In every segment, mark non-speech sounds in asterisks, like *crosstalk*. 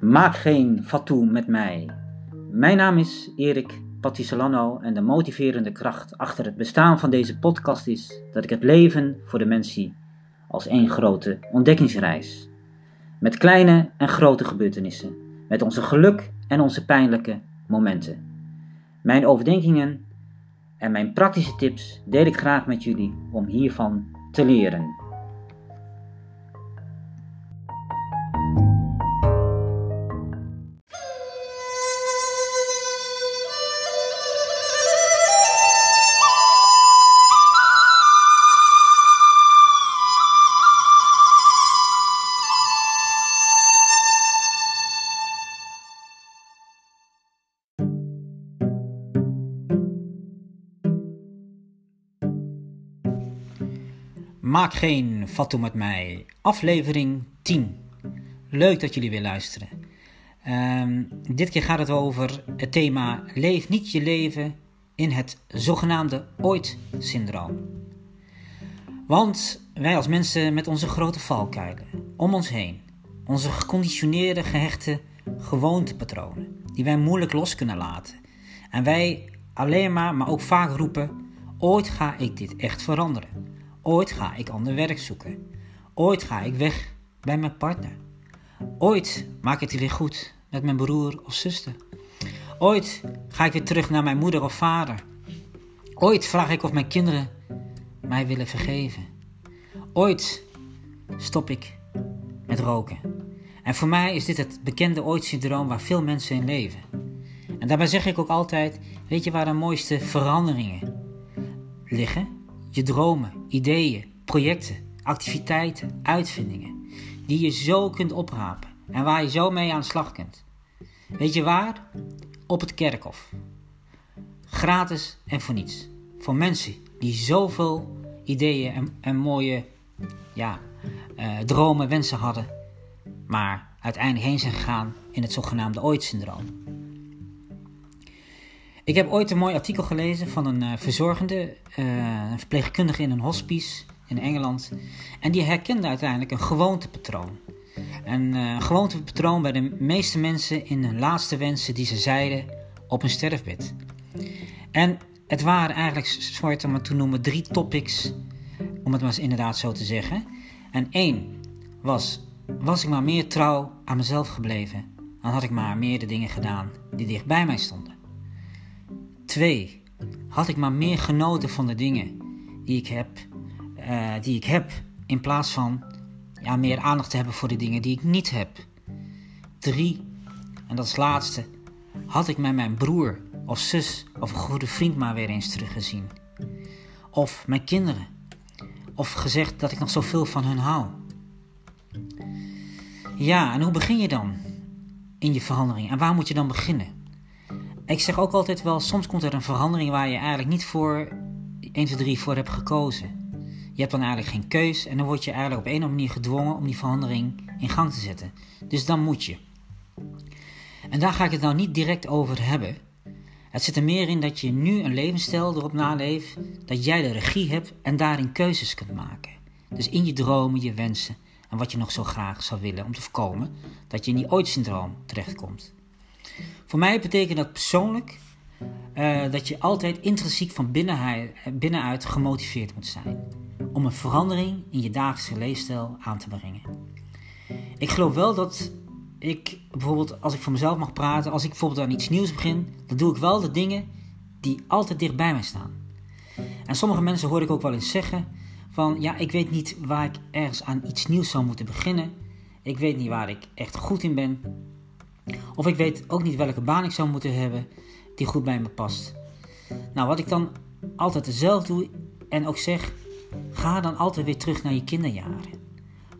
Maak geen fatu met mij. Mijn naam is Erik Patisolano en de motiverende kracht achter het bestaan van deze podcast is dat ik het leven voor de mens zie als één grote ontdekkingsreis. Met kleine en grote gebeurtenissen, met onze geluk en onze pijnlijke momenten. Mijn overdenkingen en mijn praktische tips deel ik graag met jullie om hiervan te leren. Maak geen fatu met mij. Aflevering 10. Leuk dat jullie weer luisteren. Ehm, dit keer gaat het over het thema Leef niet je leven in het zogenaamde ooit-syndroom. Want wij als mensen met onze grote valkuilen om ons heen, onze geconditioneerde, gehechte gewoontepatronen, die wij moeilijk los kunnen laten. En wij alleen maar, maar ook vaak roepen: ooit ga ik dit echt veranderen. Ooit ga ik ander werk zoeken. Ooit ga ik weg bij mijn partner. Ooit maak ik het weer goed met mijn broer of zuster. Ooit ga ik weer terug naar mijn moeder of vader. Ooit vraag ik of mijn kinderen mij willen vergeven. Ooit stop ik met roken. En voor mij is dit het bekende ooit-syndroom waar veel mensen in leven. En daarbij zeg ik ook altijd: weet je waar de mooiste veranderingen liggen? je dromen, ideeën, projecten, activiteiten, uitvindingen, die je zo kunt oprapen en waar je zo mee aan de slag kunt. Weet je waar? Op het kerkhof. Gratis en voor niets. Voor mensen die zoveel ideeën en, en mooie ja, uh, dromen, wensen hadden, maar uiteindelijk heen zijn gegaan in het zogenaamde ooit-syndroom. Ik heb ooit een mooi artikel gelezen van een uh, verzorgende, uh, een verpleegkundige in een hospice in Engeland. En die herkende uiteindelijk een gewoontepatroon. Een uh, gewoontepatroon bij de meeste mensen in hun laatste wensen die ze zeiden op hun sterfbed. En het waren eigenlijk, soort om het te noemen, drie topics, om het maar eens inderdaad zo te zeggen. En één was, was ik maar meer trouw aan mezelf gebleven, dan had ik maar meer de dingen gedaan die dicht bij mij stonden. 2. Had ik maar meer genoten van de dingen die ik heb, uh, die ik heb in plaats van ja, meer aandacht te hebben voor de dingen die ik niet heb. 3. En dat is laatste. Had ik met mijn broer of zus of een goede vriend maar weer eens teruggezien. Of mijn kinderen. Of gezegd dat ik nog zoveel van hun hou. Ja, en hoe begin je dan in je verandering? En waar moet je dan beginnen? Ik zeg ook altijd wel, soms komt er een verandering waar je eigenlijk niet voor 1, 2, 3 voor hebt gekozen. Je hebt dan eigenlijk geen keus en dan word je eigenlijk op een of andere manier gedwongen om die verandering in gang te zetten. Dus dan moet je. En daar ga ik het nou niet direct over hebben. Het zit er meer in dat je nu een levensstijl erop naleeft, dat jij de regie hebt en daarin keuzes kunt maken. Dus in je dromen, je wensen en wat je nog zo graag zou willen om te voorkomen dat je in die ooit-syndroom terechtkomt. Voor mij betekent dat persoonlijk uh, dat je altijd intrinsiek van binnenuit gemotiveerd moet zijn om een verandering in je dagelijkse leefstijl aan te brengen. Ik geloof wel dat ik bijvoorbeeld, als ik voor mezelf mag praten, als ik bijvoorbeeld aan iets nieuws begin, dan doe ik wel de dingen die altijd dicht bij mij staan. En sommige mensen hoor ik ook wel eens zeggen van ja, ik weet niet waar ik ergens aan iets nieuws zou moeten beginnen. Ik weet niet waar ik echt goed in ben. Of ik weet ook niet welke baan ik zou moeten hebben die goed bij me past. Nou, wat ik dan altijd zelf doe en ook zeg, ga dan altijd weer terug naar je kinderjaren.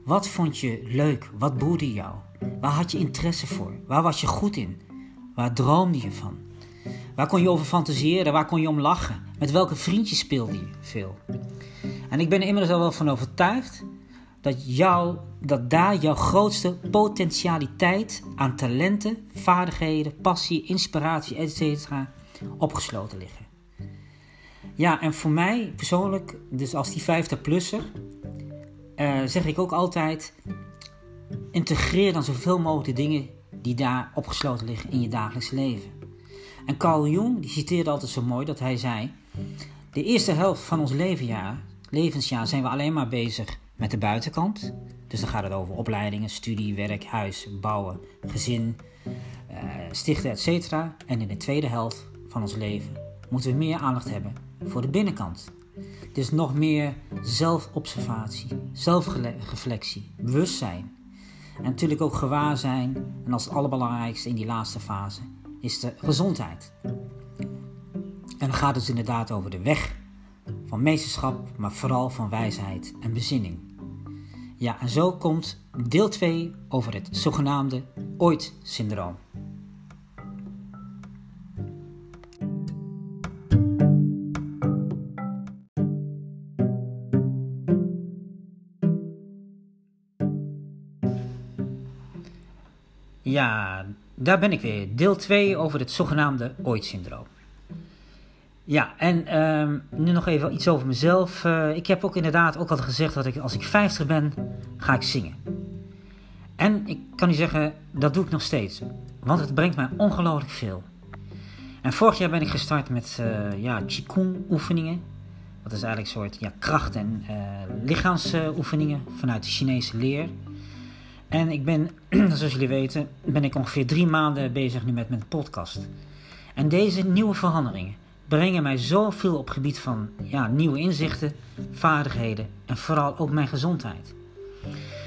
Wat vond je leuk? Wat boerde jou? Waar had je interesse voor? Waar was je goed in? Waar droomde je van? Waar kon je over fantaseren? Waar kon je om lachen? Met welke vriendjes speelde je veel? En ik ben er inmiddels al wel van overtuigd dat, jou, dat daar jouw grootste potentialiteit aan talenten, vaardigheden, passie, inspiratie, etc. opgesloten liggen. Ja, en voor mij persoonlijk, dus als die 50-plusser, uh, zeg ik ook altijd: integreer dan zoveel mogelijk de dingen die daar opgesloten liggen in je dagelijks leven. En Carl Jung die citeerde altijd zo mooi dat hij zei: De eerste helft van ons levensjaar zijn we alleen maar bezig met de buitenkant. Dus dan gaat het over opleidingen, studie, werk, huis, bouwen, gezin, uh, stichten, etc. En in de tweede helft van ons leven moeten we meer aandacht hebben voor de binnenkant. Dus nog meer zelfobservatie, zelfreflectie, bewustzijn. En natuurlijk ook gewaar zijn. En als het allerbelangrijkste in die laatste fase is de gezondheid. En dan gaat het dus inderdaad over de weg van meesterschap, maar vooral van wijsheid en bezinning. Ja, en zo komt deel 2 over het zogenaamde ooit-syndroom. Ja, daar ben ik weer. Deel 2 over het zogenaamde ooit-syndroom. Ja, en ehm, nu nog even iets over mezelf. Uh, ik heb ook inderdaad ook al gezegd dat ik als ik 50 ben, ga ik zingen. En ik kan u zeggen, dat doe ik nog steeds. Want het brengt mij ongelooflijk veel. En vorig jaar ben ik gestart met uh, ja, Qigong oefeningen. Dat is eigenlijk een soort ja, kracht- en uh, lichaamsoefeningen vanuit de Chinese leer. En ik ben, *clears throat* zoals jullie weten, ben ik ongeveer drie maanden bezig nu met mijn podcast. En deze nieuwe veranderingen brengen mij zoveel op gebied van ja, nieuwe inzichten, vaardigheden en vooral ook mijn gezondheid.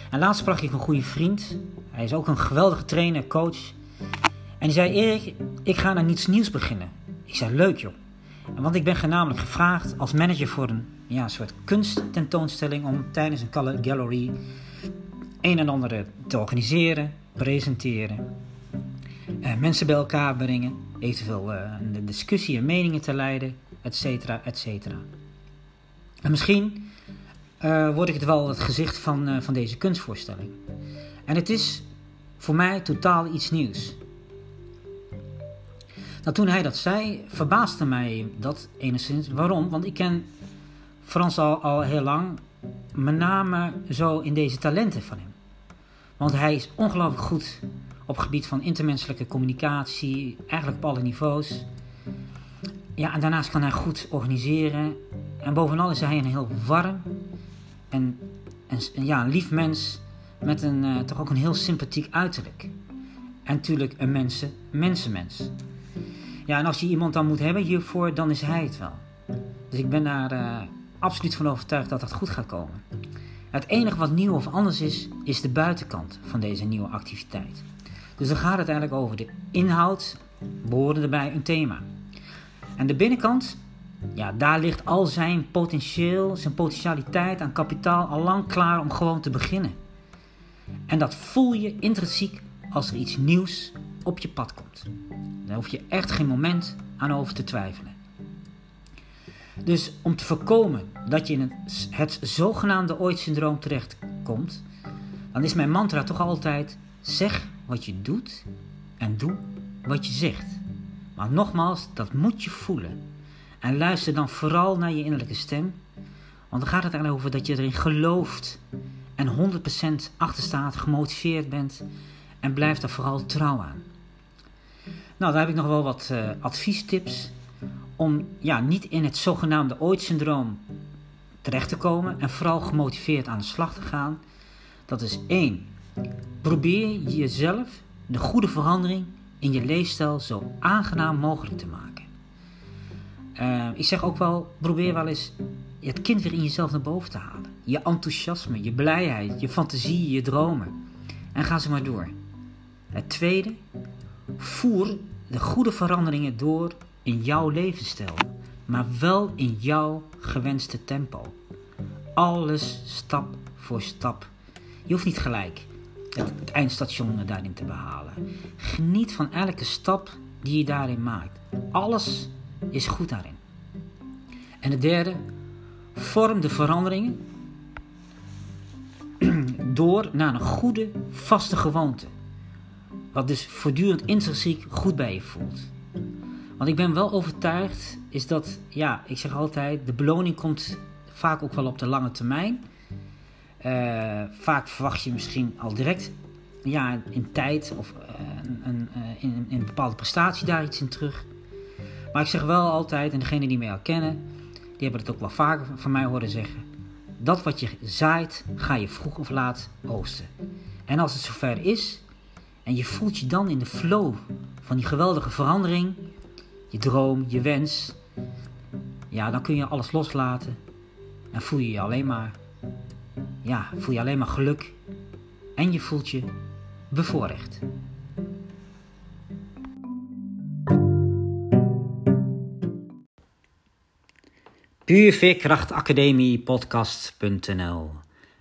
En laatst sprak ik een goede vriend. Hij is ook een geweldige trainer, coach. En die zei: Erik, ik ga naar niets nieuws beginnen. Ik zei: Leuk joh. Want ik ben namelijk gevraagd als manager voor een ja, soort kunsttentoonstelling om tijdens een gallery een en ander te organiseren, presenteren, mensen bij elkaar brengen, eventueel uh, een discussie en meningen te leiden, etcetera, etcetera. En misschien uh, word ik het wel het gezicht van, van deze kunstvoorstelling. En het is voor mij totaal iets nieuws. Nou, toen hij dat zei, verbaasde mij dat enigszins. Waarom? Want ik ken Frans al, al heel lang, met name zo in deze talenten van hem. Want hij is ongelooflijk goed op gebied van intermenselijke communicatie, eigenlijk op alle niveaus. Ja, en daarnaast kan hij goed organiseren. En bovenal is hij een heel warm en, en ja, een lief mens met een, uh, toch ook een heel sympathiek uiterlijk. En natuurlijk een mensen, mensenmens. Ja, en als je iemand dan moet hebben hiervoor, dan is hij het wel. Dus ik ben daar uh, absoluut van overtuigd dat dat goed gaat komen. Het enige wat nieuw of anders is, is de buitenkant van deze nieuwe activiteit. Dus dan gaat het eigenlijk over de inhoud, behoren erbij een thema. En de binnenkant, ja, daar ligt al zijn potentieel, zijn potentialiteit aan kapitaal al lang klaar om gewoon te beginnen. En dat voel je intrinsiek als er iets nieuws op je pad komt. Daar hoef je echt geen moment aan over te twijfelen. Dus om te voorkomen dat je in het, het zogenaamde ooit-syndroom terechtkomt, dan is mijn mantra toch altijd: zeg wat je doet en doe wat je zegt. Maar nogmaals, dat moet je voelen. En luister dan vooral naar je innerlijke stem, want dan gaat het eigenlijk over dat je erin gelooft en 100% achter staat, gemotiveerd bent en blijf daar vooral trouw aan. Nou, daar heb ik nog wel wat uh, adviestips om ja, niet in het zogenaamde ooit-syndroom terecht te komen en vooral gemotiveerd aan de slag te gaan. Dat is één. Probeer jezelf de goede verandering in je leefstijl zo aangenaam mogelijk te maken. Uh, ik zeg ook wel, probeer wel eens het kind weer in jezelf naar boven te halen. Je enthousiasme, je blijheid, je fantasie, je dromen. En ga ze maar door. Het tweede, voer de goede veranderingen door in jouw levensstijl, maar wel in jouw gewenste tempo. Alles stap voor stap. Je hoeft niet gelijk het, eindstation daarin te behalen. Geniet van elke stap die je daarin maakt. Alles is goed daarin. En het derde, vorm de veranderingen *clears throat* door naar een goede, vaste gewoonte. Wat dus voortdurend intrinsiek goed bij je voelt. Want ik ben wel overtuigd, is dat, ja, ik zeg altijd, de beloning komt vaak ook wel op de lange termijn. Uh, vaak verwacht je misschien al direct ja, in tijd of uh, een, in, in een bepaalde prestatie daar iets in terug. Maar ik zeg wel altijd, en degenen die mij al kennen, die hebben het ook wel vaker van mij horen zeggen. Dat wat je zaait, ga je vroeg of laat oosten. En als het zover is, en je voelt je dan in de flow van die geweldige verandering, je droom, je wens, ja, dan kun je alles loslaten. En voel je je alleen maar, ja, voel je alleen maar geluk. En je voelt je bevoorrecht. Puurveerkrachtacademiepodcast.nl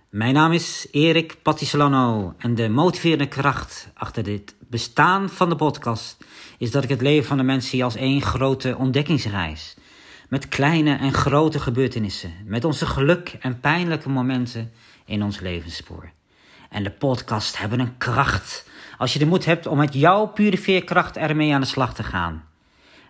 Mijn naam is Erik Patisolano en de motiverende kracht achter dit bestaan van de podcast is dat ik het leven van de mensen zie als één grote ontdekkingsreis. Met kleine en grote gebeurtenissen, met onze geluk en pijnlijke momenten in ons levensspoor. En de podcast hebben een kracht als je de moed hebt om met jouw pure veerkracht ermee aan de slag te gaan.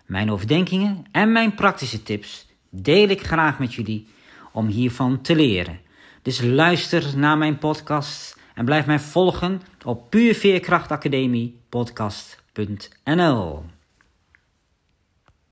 Mijn overdenkingen en mijn praktische tips deel ik graag met jullie om hiervan te leren. Dus luister naar mijn podcast en blijf mij volgen op puurveerkrachtacademiepodcast.nl.